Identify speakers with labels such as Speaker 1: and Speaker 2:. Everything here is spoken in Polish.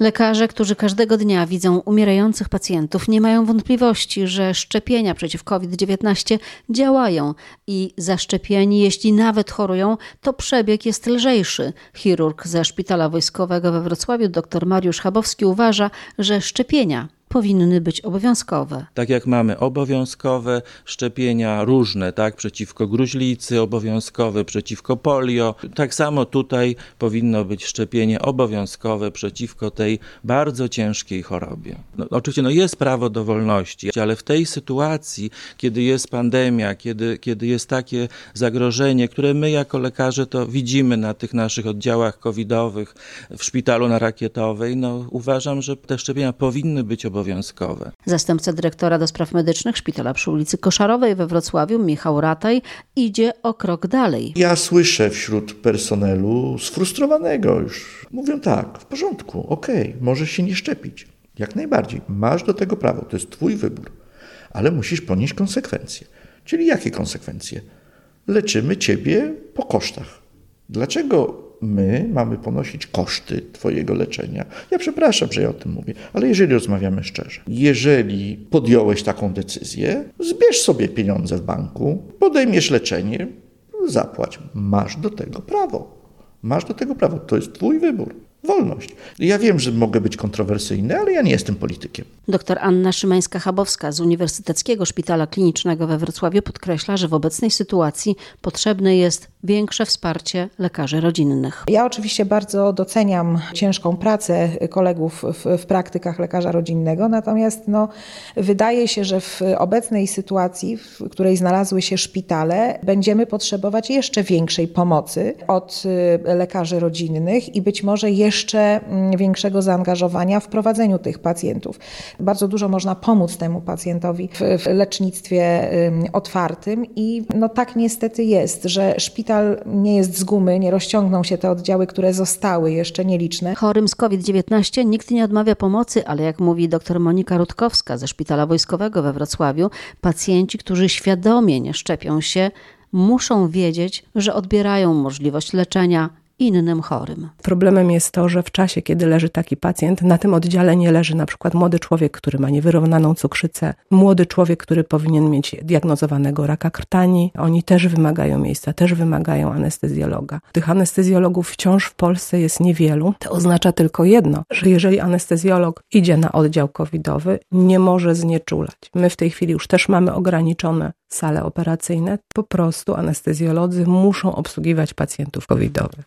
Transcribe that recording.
Speaker 1: Lekarze, którzy każdego dnia widzą umierających pacjentów, nie mają wątpliwości, że szczepienia przeciw COVID-19 działają i zaszczepieni, jeśli nawet chorują, to przebieg jest lżejszy. Chirurg ze Szpitala Wojskowego we Wrocławiu, dr Mariusz Chabowski, uważa, że szczepienia powinny być obowiązkowe.
Speaker 2: Tak jak mamy obowiązkowe szczepienia różne, tak, przeciwko gruźlicy, obowiązkowe przeciwko polio, tak samo tutaj powinno być szczepienie obowiązkowe przeciwko tej bardzo ciężkiej chorobie. No, oczywiście no jest prawo do wolności, ale w tej sytuacji, kiedy jest pandemia, kiedy, kiedy jest takie zagrożenie, które my jako lekarze to widzimy na tych naszych oddziałach covidowych w szpitalu na Rakietowej, no uważam, że te szczepienia powinny być obowiązkowe obowiązkowe.
Speaker 1: Zastępca dyrektora do spraw medycznych szpitala przy ulicy Koszarowej we Wrocławiu, Michał Rataj, idzie o krok dalej.
Speaker 3: Ja słyszę wśród personelu sfrustrowanego już. Mówią tak, w porządku, okej, okay, możesz się nie szczepić. Jak najbardziej, masz do tego prawo, to jest twój wybór, ale musisz ponieść konsekwencje. Czyli jakie konsekwencje? Leczymy ciebie po kosztach. Dlaczego my mamy ponosić koszty Twojego leczenia. Ja przepraszam, że ja o tym mówię, ale jeżeli rozmawiamy szczerze, jeżeli podjąłeś taką decyzję, zbierz sobie pieniądze w banku, podejmiesz leczenie, zapłać. Masz do tego prawo. Masz do tego prawo. To jest Twój wybór wolność. Ja wiem, że mogę być kontrowersyjny, ale ja nie jestem politykiem.
Speaker 1: Dr Anna Szymańska-Chabowska z Uniwersyteckiego Szpitala Klinicznego we Wrocławiu podkreśla, że w obecnej sytuacji potrzebne jest większe wsparcie lekarzy rodzinnych.
Speaker 4: Ja oczywiście bardzo doceniam ciężką pracę kolegów w, w praktykach lekarza rodzinnego, natomiast no, wydaje się, że w obecnej sytuacji, w której znalazły się szpitale, będziemy potrzebować jeszcze większej pomocy od y, lekarzy rodzinnych i być może jeszcze jeszcze mm, większego zaangażowania w prowadzeniu tych pacjentów. Bardzo dużo można pomóc temu pacjentowi w, w lecznictwie otwartym i no tak niestety jest, że szpital nie jest z gumy, nie rozciągną się te oddziały, które zostały jeszcze nieliczne.
Speaker 1: Chorym z COVID-19 nikt nie odmawia pomocy, ale jak mówi dr Monika Rutkowska ze Szpitala Wojskowego we Wrocławiu, pacjenci, którzy świadomie nie szczepią się, muszą wiedzieć, że odbierają możliwość leczenia innym chorym.
Speaker 5: Problemem jest to, że w czasie, kiedy leży taki pacjent, na tym oddziale nie leży na przykład młody człowiek, który ma niewyrównaną cukrzycę, młody człowiek, który powinien mieć diagnozowanego raka krtani. Oni też wymagają miejsca, też wymagają anestezjologa. Tych anestezjologów wciąż w Polsce jest niewielu. To oznacza tylko jedno, że jeżeli anestezjolog idzie na oddział covidowy, nie może znieczulać. My w tej chwili już też mamy ograniczone sale operacyjne. Po prostu anestezjolodzy muszą obsługiwać pacjentów covidowych.